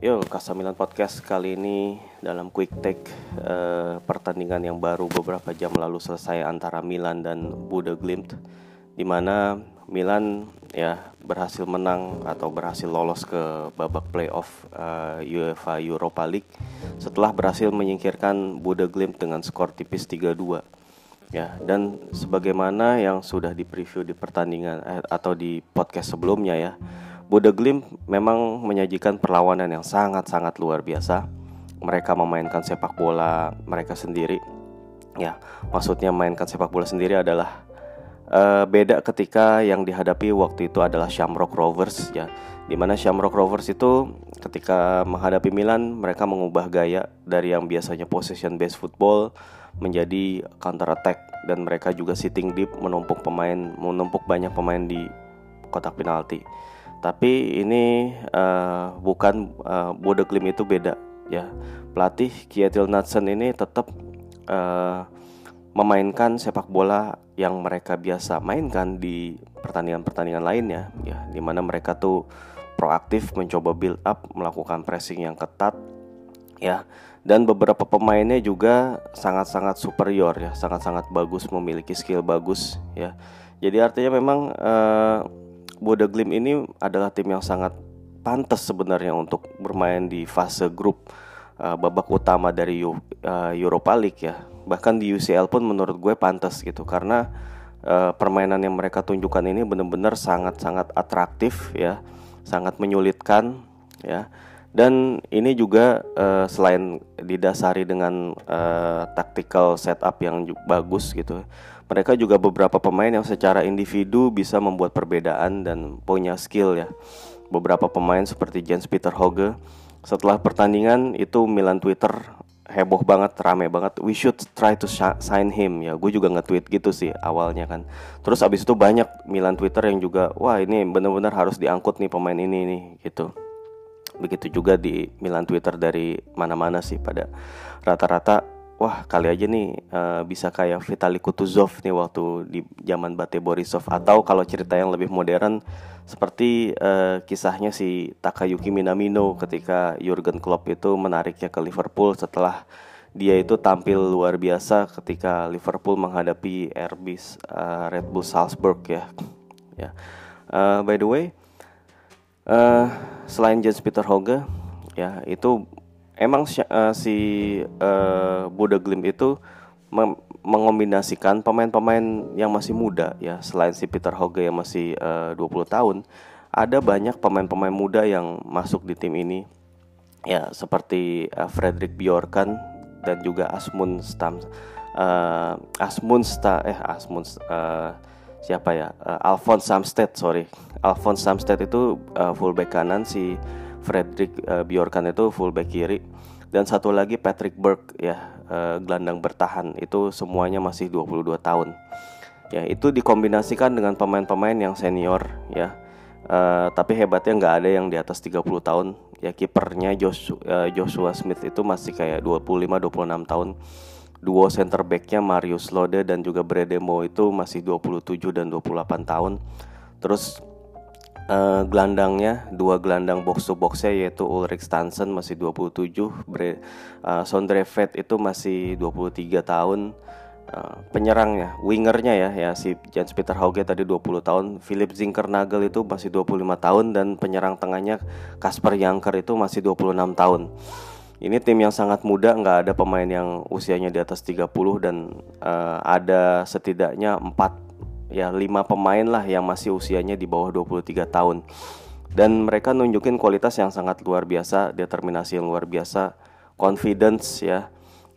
Yo, Kasamilan Podcast kali ini dalam quick take eh, pertandingan yang baru beberapa jam lalu selesai antara Milan dan Buda Glimt di mana Milan ya berhasil menang atau berhasil lolos ke babak playoff eh, UEFA Europa League setelah berhasil menyingkirkan Buda Glimt dengan skor tipis 3-2 ya dan sebagaimana yang sudah di preview di pertandingan eh, atau di podcast sebelumnya ya Bodo Glimt memang menyajikan perlawanan yang sangat-sangat luar biasa. Mereka memainkan sepak bola mereka sendiri. Ya, maksudnya memainkan sepak bola sendiri adalah uh, beda ketika yang dihadapi waktu itu adalah Shamrock Rovers ya. Di mana Shamrock Rovers itu ketika menghadapi Milan mereka mengubah gaya dari yang biasanya possession based football menjadi counter attack dan mereka juga sitting deep menumpuk pemain menumpuk banyak pemain di kotak penalti tapi ini uh, bukan uh, Bodo Glimt itu beda ya. Pelatih Kjetil Knudsen ini tetap uh, memainkan sepak bola yang mereka biasa mainkan di pertandingan-pertandingan lainnya ya. Di mana mereka tuh proaktif mencoba build up melakukan pressing yang ketat ya. Dan beberapa pemainnya juga sangat-sangat superior ya. Sangat-sangat bagus memiliki skill bagus ya. Jadi artinya memang uh, Boda Glim ini adalah tim yang sangat pantas sebenarnya untuk bermain di fase grup uh, babak utama dari uh, Europa League ya. Bahkan di UCL pun menurut gue pantas gitu karena uh, permainan yang mereka tunjukkan ini benar-benar sangat-sangat atraktif ya, sangat menyulitkan ya. Dan ini juga uh, selain didasari dengan uh, tactical setup yang bagus gitu mereka juga beberapa pemain yang secara individu bisa membuat perbedaan dan punya skill ya. Beberapa pemain seperti Jens Peter Hoge setelah pertandingan itu Milan Twitter heboh banget, rame banget. We should try to sign him ya. Gue juga nge-tweet gitu sih awalnya kan. Terus abis itu banyak Milan Twitter yang juga wah ini benar-benar harus diangkut nih pemain ini nih gitu. Begitu juga di Milan Twitter dari mana-mana sih pada rata-rata wah kali aja nih uh, bisa kayak Vitali Kutuzov nih waktu di zaman Bate Borisov atau kalau cerita yang lebih modern seperti uh, kisahnya si Takayuki Minamino ketika Jurgen Klopp itu menariknya ke Liverpool setelah dia itu tampil luar biasa ketika Liverpool menghadapi RB uh, Red Bull Salzburg ya. Ya. Uh, by the way, uh, selain Jens Peter Hoge ya itu emang uh, si uh, Boda Glim itu mengombinasikan pemain-pemain yang masih muda ya selain si Peter Hoge yang masih eh, uh, 20 tahun ada banyak pemain-pemain muda yang masuk di tim ini. Ya seperti uh, Frederick Bjorkan dan juga Asmun Stam uh, Asmun Sta eh Asmun uh, siapa ya uh, Alphonse Samsted sorry Alphonse Samsted itu uh, fullback kanan si Frederick uh, Bjorkan itu fullback kiri dan satu lagi Patrick Burke ya uh, gelandang bertahan itu semuanya masih 22 tahun. Ya, itu dikombinasikan dengan pemain-pemain yang senior ya. Uh, tapi hebatnya nggak ada yang di atas 30 tahun. Ya kipernya Joshua, uh, Joshua Smith itu masih kayak 25 26 tahun. Duo center backnya Marius Lode dan juga Bredemo itu masih 27 dan 28 tahun. Terus uh, gelandangnya dua gelandang box to boxnya yaitu Ulrich Stansen masih 27 Bre, uh, Sondre Vet itu masih 23 tahun. Uh, penyerangnya wingernya ya ya si Jens Peter Hauge tadi 20 tahun. Philip Zinkernagel itu masih 25 tahun dan penyerang tengahnya Kasper Janker itu masih 26 tahun ini tim yang sangat muda, nggak ada pemain yang usianya di atas 30 dan uh, ada setidaknya 4 ya lima pemain lah yang masih usianya di bawah 23 tahun. Dan mereka nunjukin kualitas yang sangat luar biasa determinasi yang luar biasa confidence ya.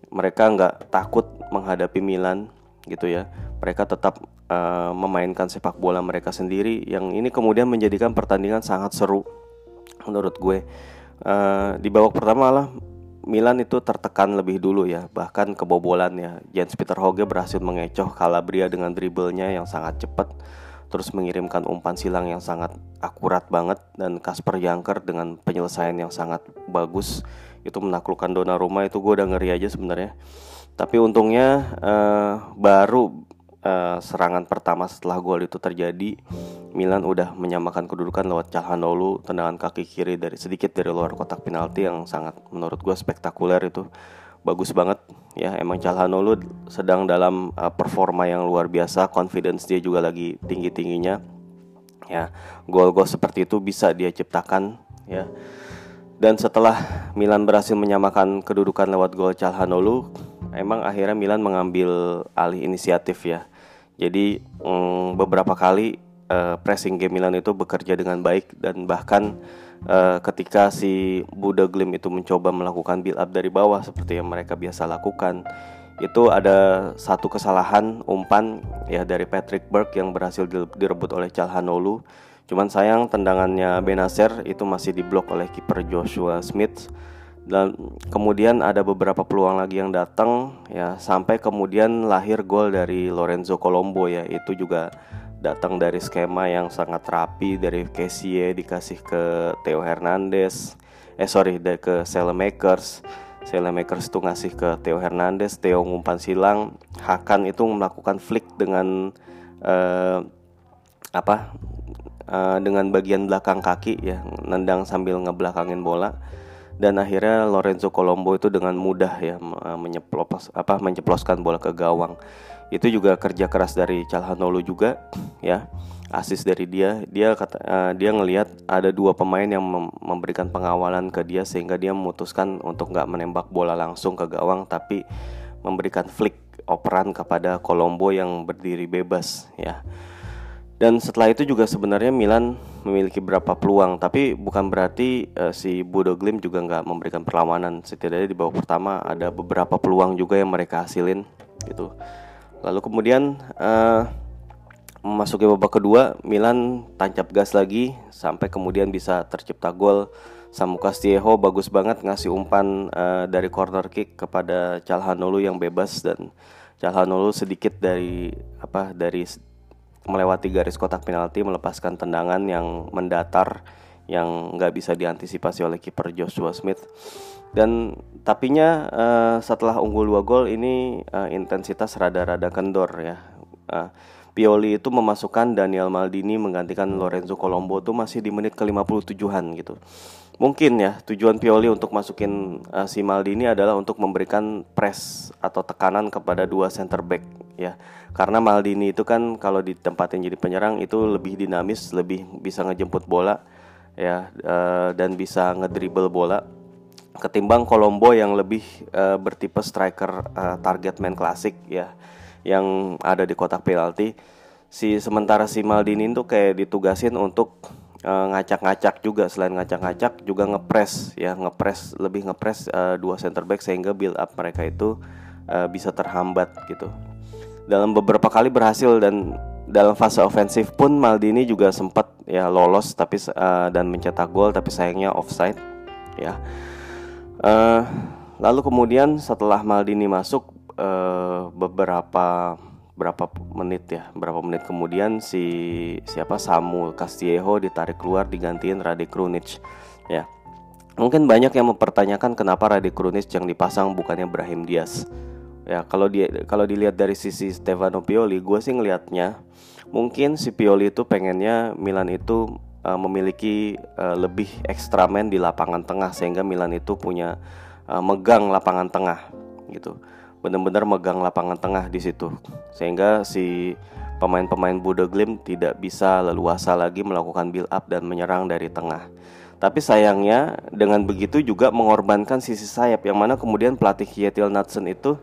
Mereka nggak takut menghadapi Milan gitu ya. Mereka tetap uh, memainkan sepak bola mereka sendiri yang ini kemudian menjadikan pertandingan sangat seru menurut gue. Uh, di babak pertama lah Milan itu tertekan lebih dulu ya, bahkan kebobolan ya. Jens Peter Hoge berhasil mengecoh Calabria dengan dribblenya yang sangat cepat, terus mengirimkan umpan silang yang sangat akurat banget dan Kasper Janker dengan penyelesaian yang sangat bagus itu menaklukkan Donnarumma itu gue udah ngeri aja sebenarnya. Tapi untungnya uh, baru uh, serangan pertama setelah gol itu terjadi Milan udah menyamakan kedudukan lewat Calhanoglu tendangan kaki kiri dari sedikit dari luar kotak penalti yang sangat menurut gue spektakuler itu. Bagus banget ya. Emang Calhanoglu sedang dalam uh, performa yang luar biasa confidence dia juga lagi tinggi tingginya ya. Gol-gol seperti itu bisa dia ciptakan ya. Dan setelah Milan berhasil menyamakan kedudukan lewat gol Calhanoglu emang akhirnya Milan mengambil alih inisiatif ya. Jadi mm, beberapa kali uh, pressing game Milan itu bekerja dengan baik dan bahkan uh, ketika si Buda Glim itu mencoba melakukan build up dari bawah seperti yang mereka biasa lakukan itu ada satu kesalahan umpan ya dari Patrick Burke yang berhasil direbut oleh Calhanoglu cuman sayang tendangannya Benacer itu masih diblok oleh kiper Joshua Smith. Dan kemudian ada beberapa peluang lagi yang datang ya sampai kemudian lahir gol dari Lorenzo Colombo ya itu juga datang dari skema yang sangat rapi dari Kessie dikasih ke Theo Hernandez. Eh sorry dari ke Selemakers Selemakers itu ngasih ke Theo Hernandez Theo ngumpan silang. Hakan itu melakukan flick dengan uh, apa uh, dengan bagian belakang kaki ya nendang sambil ngebelakangin bola. Dan akhirnya Lorenzo Colombo itu dengan mudah ya menyeplos apa menceploskan bola ke gawang itu juga kerja keras dari Calhanoglu juga ya. Asis dari dia. Dia kata uh, dia ngelihat ada dua pemain yang mem memberikan pengawalan ke dia sehingga dia memutuskan untuk nggak menembak bola langsung ke gawang tapi memberikan flick operan kepada Colombo yang berdiri bebas ya. Dan setelah itu juga sebenarnya Milan memiliki beberapa peluang tapi bukan berarti uh, si Bodo Glim juga nggak memberikan perlawanan. Setidaknya di babak pertama ada beberapa peluang juga yang mereka hasilin gitu Lalu kemudian uh, memasuki babak kedua Milan tancap gas lagi sampai kemudian bisa tercipta gol. Samu Castillejo bagus banget ngasih umpan uh, dari corner kick kepada Calhanoglu yang bebas dan Calhanoglu sedikit dari apa dari melewati garis kotak penalti melepaskan tendangan yang mendatar yang nggak bisa diantisipasi oleh kiper Joshua Smith dan tapinya uh, setelah unggul dua gol ini uh, intensitas rada-rada kendor ya. Uh, Pioli itu memasukkan Daniel Maldini menggantikan Lorenzo Colombo itu masih di menit ke-57-an gitu. Mungkin ya tujuan Pioli untuk masukin uh, si Maldini adalah untuk memberikan press atau tekanan kepada dua center back ya. Karena Maldini itu kan kalau ditempatin jadi penyerang itu lebih dinamis, lebih bisa ngejemput bola ya uh, dan bisa ngedribble bola ketimbang Colombo yang lebih uh, bertipe striker uh, target man klasik ya yang ada di kotak penalti. Si sementara si Maldini itu kayak ditugasin untuk ngacak-ngacak juga. Selain ngacak-ngacak juga ngepres ya ngepres lebih ngepres uh, dua center back sehingga build up mereka itu uh, bisa terhambat gitu. Dalam beberapa kali berhasil dan dalam fase ofensif pun Maldini juga sempat ya lolos tapi uh, dan mencetak gol tapi sayangnya offside ya Uh, lalu kemudian setelah Maldini masuk uh, beberapa berapa menit ya, berapa menit kemudian si siapa Samu Castillejo ditarik keluar digantiin Rade Krunic ya. Mungkin banyak yang mempertanyakan kenapa Rade Krunic yang dipasang bukannya Brahim Diaz. Ya, kalau dia kalau dilihat dari sisi Stefano Pioli, gue sih ngelihatnya mungkin si Pioli itu pengennya Milan itu uh, memiliki uh, lebih ekstramen di lapangan tengah sehingga Milan itu punya uh, megang lapangan tengah gitu. Benar-benar megang lapangan tengah di situ. Sehingga si pemain-pemain Buda Glim tidak bisa leluasa lagi melakukan build up dan menyerang dari tengah tapi sayangnya dengan begitu juga mengorbankan sisi sayap yang mana kemudian pelatih Kjetil Natsen itu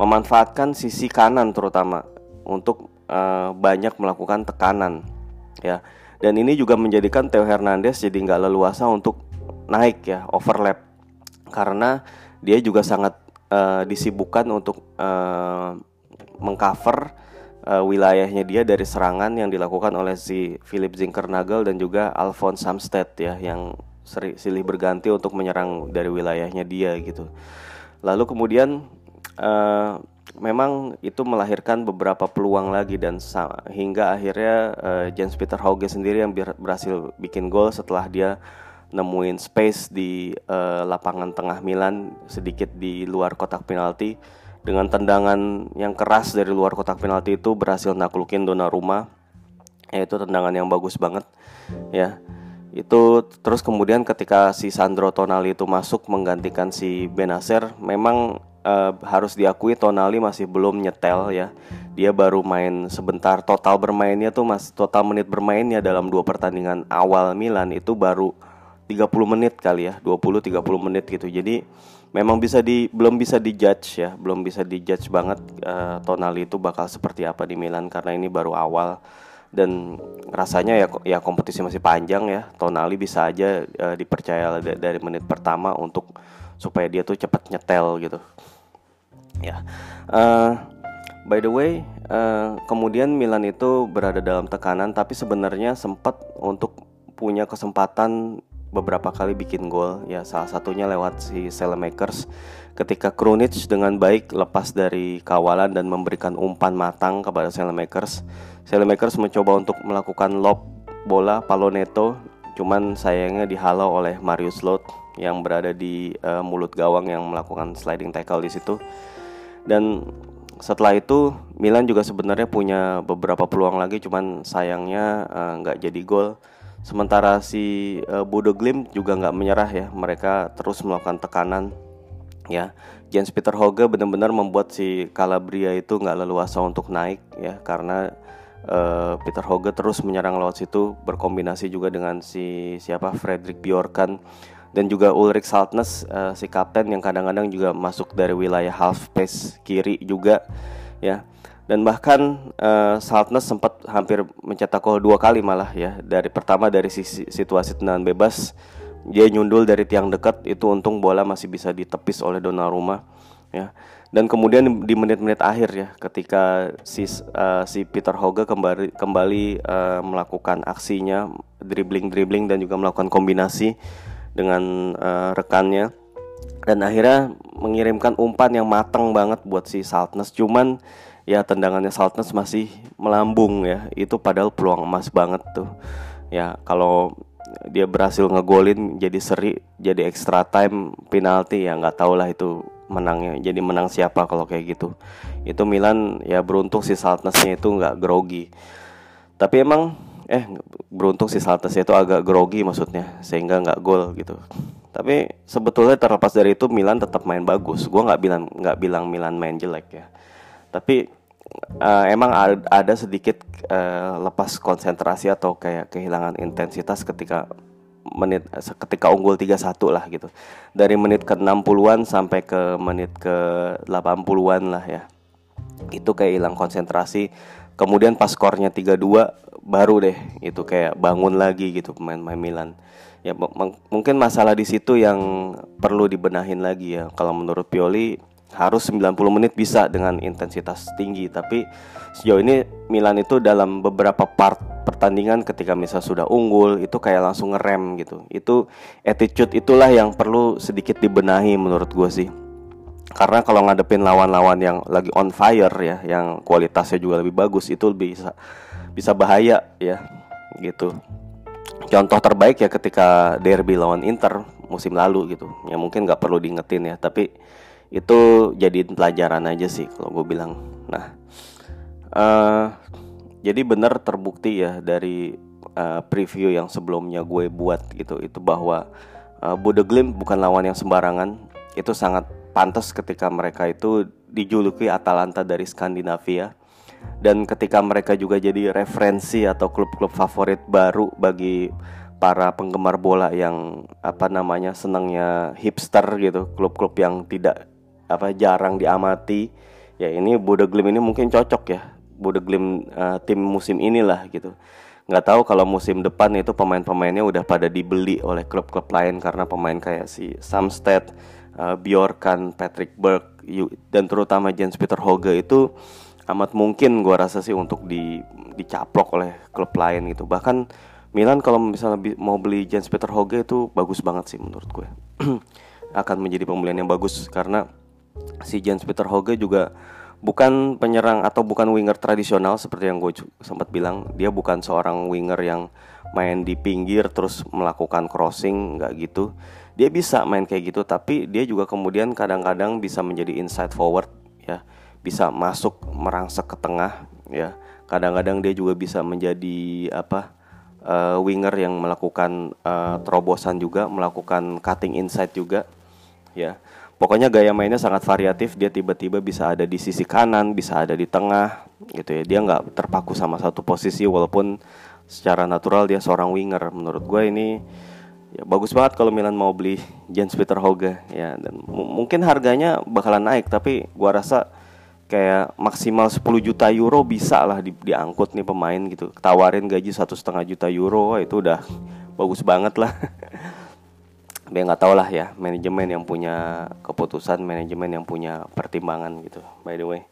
memanfaatkan sisi kanan terutama untuk uh, banyak melakukan tekanan ya. Dan ini juga menjadikan Theo Hernandez jadi nggak leluasa untuk naik ya overlap. Karena dia juga sangat uh, disibukkan untuk uh, mengcover uh, wilayahnya dia dari serangan yang dilakukan oleh si Philip Zinkernagel dan juga Alphonse Samsted ya yang seri, silih berganti untuk menyerang dari wilayahnya dia gitu. Lalu kemudian uh, memang itu melahirkan beberapa peluang lagi dan hingga akhirnya uh, James Peter Hauge sendiri yang berhasil bikin gol setelah dia nemuin space di uh, lapangan tengah Milan sedikit di luar kotak penalti dengan tendangan yang keras dari luar kotak penalti itu berhasil naklukin Donnarumma ya itu tendangan yang bagus banget ya. Itu terus kemudian ketika si Sandro Tonali itu masuk menggantikan si Benacer memang uh, harus diakui Tonali masih belum nyetel ya. Dia baru main sebentar. Total bermainnya tuh mas total menit bermainnya dalam dua pertandingan awal Milan itu baru 30 menit kali ya 20 30 menit gitu. Jadi memang bisa di belum bisa dijudge ya belum bisa dijudge banget uh, Tonali itu bakal seperti apa di Milan karena ini baru awal. Dan rasanya ya ya kompetisi masih panjang ya Tonali bisa aja uh, dipercaya dari menit pertama untuk supaya dia tuh cepat nyetel gitu. Ya uh, by the way uh, kemudian Milan itu berada dalam tekanan tapi sebenarnya sempat untuk punya kesempatan beberapa kali bikin gol. Ya salah satunya lewat si Selemakers ketika Krunic dengan baik lepas dari kawalan dan memberikan umpan matang kepada Selemakers Selemakers mencoba untuk melakukan lob bola Paloneto cuman sayangnya dihalau oleh Marius Lot yang berada di uh, mulut gawang yang melakukan sliding tackle di situ. Dan setelah itu Milan juga sebenarnya punya beberapa peluang lagi. Cuman sayangnya eh, nggak uh, jadi gol Sementara si uh, Bodo Glimt juga nggak menyerah ya, mereka terus melakukan tekanan ya. Jens Peter Hoge benar-benar membuat si Calabria itu nggak leluasa untuk naik ya. Karena uh, Peter Hoge terus menyerang lewat situ berkombinasi juga dengan si siapa? Frederick Bjorkan. Dan juga Ulrich Saltnes uh, si kapten yang kadang-kadang juga masuk dari wilayah half space kiri juga ya dan bahkan uh, Saltness sempat hampir mencetak gol dua kali malah ya. Dari pertama dari sisi situasi tendangan bebas dia nyundul dari tiang dekat itu untung bola masih bisa ditepis oleh Donnarumma ya. Dan kemudian di menit-menit akhir ya ketika si uh, si Peter Hoge kembali kembali uh, melakukan aksinya dribbling dribbling dan juga melakukan kombinasi dengan uh, rekannya dan akhirnya mengirimkan umpan yang matang banget buat si Saltness. Cuman ya tendangannya Saltness masih melambung ya. Itu padahal peluang emas banget tuh. Ya kalau dia berhasil ngegolin jadi seri jadi extra time penalti ya nggak tau lah itu menangnya jadi menang siapa kalau kayak gitu. Itu Milan ya beruntung si Saltnessnya itu nggak grogi. Tapi emang eh beruntung si Saltnessnya itu agak grogi maksudnya sehingga nggak gol gitu tapi sebetulnya terlepas dari itu Milan tetap main bagus gue nggak bilang nggak bilang Milan main jelek ya tapi uh, emang ada sedikit uh, lepas konsentrasi atau kayak kehilangan intensitas ketika menit ketika unggul 3-1 lah gitu. Dari menit ke 60-an sampai ke menit ke 80-an lah ya. Itu kayak hilang konsentrasi. Kemudian pas skornya 3-2 baru deh itu kayak bangun lagi gitu pemain-pemain Milan. Ya mungkin masalah di situ yang perlu dibenahin lagi ya. Kalau menurut Pioli harus 90 menit bisa dengan intensitas tinggi tapi sejauh ini Milan itu dalam beberapa part pertandingan ketika misal sudah unggul itu kayak langsung ngerem gitu itu attitude itulah yang perlu sedikit dibenahi menurut gue sih karena kalau ngadepin lawan-lawan yang lagi on fire ya yang kualitasnya juga lebih bagus itu bisa bisa bahaya ya gitu. Contoh terbaik ya ketika derby lawan Inter musim lalu gitu. Ya mungkin nggak perlu diingetin ya tapi itu jadi pelajaran aja sih kalau gue bilang. Nah uh, jadi benar terbukti ya dari uh, preview yang sebelumnya gue buat gitu. Itu bahwa uh, Glimt bukan lawan yang sembarangan. Itu sangat pantas ketika mereka itu dijuluki Atalanta dari Skandinavia dan ketika mereka juga jadi referensi atau klub-klub favorit baru bagi para penggemar bola yang apa namanya senangnya hipster gitu klub-klub yang tidak apa jarang diamati ya ini Bodo Glim ini mungkin cocok ya. Bodo Glim uh, tim musim inilah gitu. Nggak tahu kalau musim depan itu pemain-pemainnya udah pada dibeli oleh klub-klub lain karena pemain kayak si Samsted, uh, Bjorkan, Patrick Burke dan terutama Jens Peter Hoge itu amat mungkin gua rasa sih untuk di dicaplok oleh klub lain gitu. Bahkan Milan kalau misalnya mau beli Jens Peter Hoge itu bagus banget sih menurut gue akan menjadi pembelian yang bagus karena si Jens Peter Hoge juga bukan penyerang atau bukan winger tradisional seperti yang gue sempat bilang. Dia bukan seorang winger yang main di pinggir terus melakukan crossing nggak gitu. Dia bisa main kayak gitu tapi dia juga kemudian kadang-kadang bisa menjadi inside forward ya bisa masuk merangsek ke tengah ya. Kadang-kadang dia juga bisa menjadi apa uh, winger yang melakukan uh, terobosan juga melakukan cutting inside juga ya. Pokoknya gaya mainnya sangat variatif dia tiba-tiba bisa ada di sisi kanan bisa ada di tengah gitu ya. Dia nggak terpaku sama satu posisi walaupun secara natural dia seorang winger. Menurut gue ini ya bagus banget kalau Milan mau beli Jens Peter Hoge ya. Dan mungkin harganya bakalan naik tapi gue rasa kayak maksimal 10 juta euro bisa lah di diangkut nih pemain gitu. Tawarin gaji satu setengah juta euro itu udah bagus banget lah. Tapi nggak tau lah ya manajemen yang punya keputusan manajemen yang punya pertimbangan gitu by the way.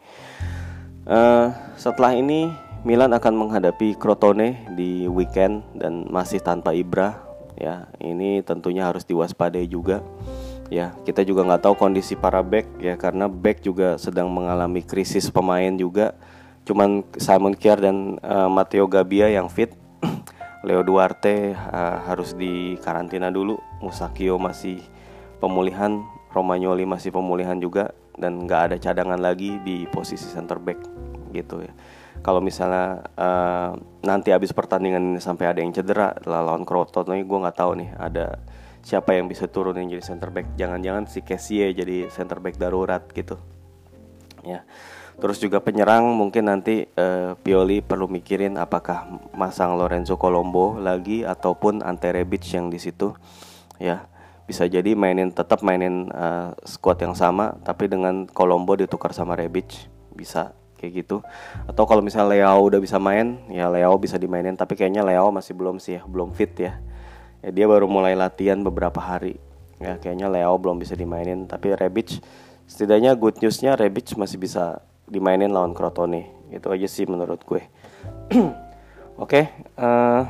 Uh, setelah ini Milan akan menghadapi Crotone di weekend dan masih tanpa Ibra ya. Ini tentunya harus diwaspadai juga ya kita juga nggak tahu kondisi para back ya karena back juga sedang mengalami krisis pemain juga. Cuman Simon Kier dan uh, Matteo Gabbia yang fit. Leo Duarte uh, harus di karantina dulu. Musakio masih pemulihan. Romagnoli masih pemulihan juga. Dan nggak ada cadangan lagi di posisi center back gitu ya. Kalau misalnya uh, nanti habis pertandingan ini sampai ada yang cedera lawan Crotone gue nggak tahu nih ada siapa yang bisa turun yang jadi center back? Jangan-jangan si Kessie jadi center back darurat gitu. Ya. Terus juga penyerang mungkin nanti uh, Pioli perlu mikirin apakah masang Lorenzo Colombo lagi ataupun Ante Rebic yang di situ. Ya. Bisa jadi mainin tetap mainin uh, squad yang sama tapi dengan Colombo ditukar sama Rebic. Bisa kayak gitu. Atau kalau misalnya Leo udah bisa main ya Leo bisa dimainin tapi kayaknya Leo masih belum sih ya belum fit ya ya dia baru mulai latihan beberapa hari. Ya kayaknya Leo belum bisa dimainin tapi Rebic setidaknya good newsnya Rebic masih bisa dimainin lawan Crotone. Itu aja sih menurut gue. Oke okay, uh, eh,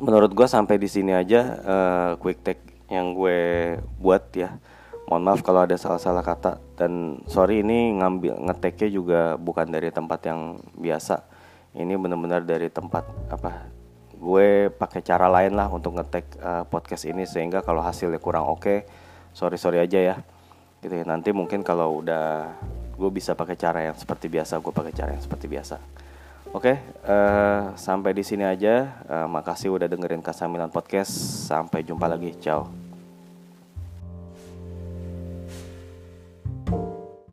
menurut gue sampai di sini aja uh, quick take yang gue buat ya. Mohon maaf kalau ada salah-salah kata. Dan sorry ini ngambil ngeteknya juga bukan dari tempat yang biasa. Ini benar-benar dari tempat apa gue pakai cara lain lah untuk ngetek uh, podcast ini sehingga kalau hasilnya kurang oke okay, sorry sorry aja ya. Gitu ya nanti mungkin kalau udah gue bisa pakai cara yang seperti biasa gue pakai cara yang seperti biasa. Oke okay, uh, eh, sampai di sini aja. Uh, makasih udah dengerin Kasamilan podcast. Sampai jumpa lagi. Ciao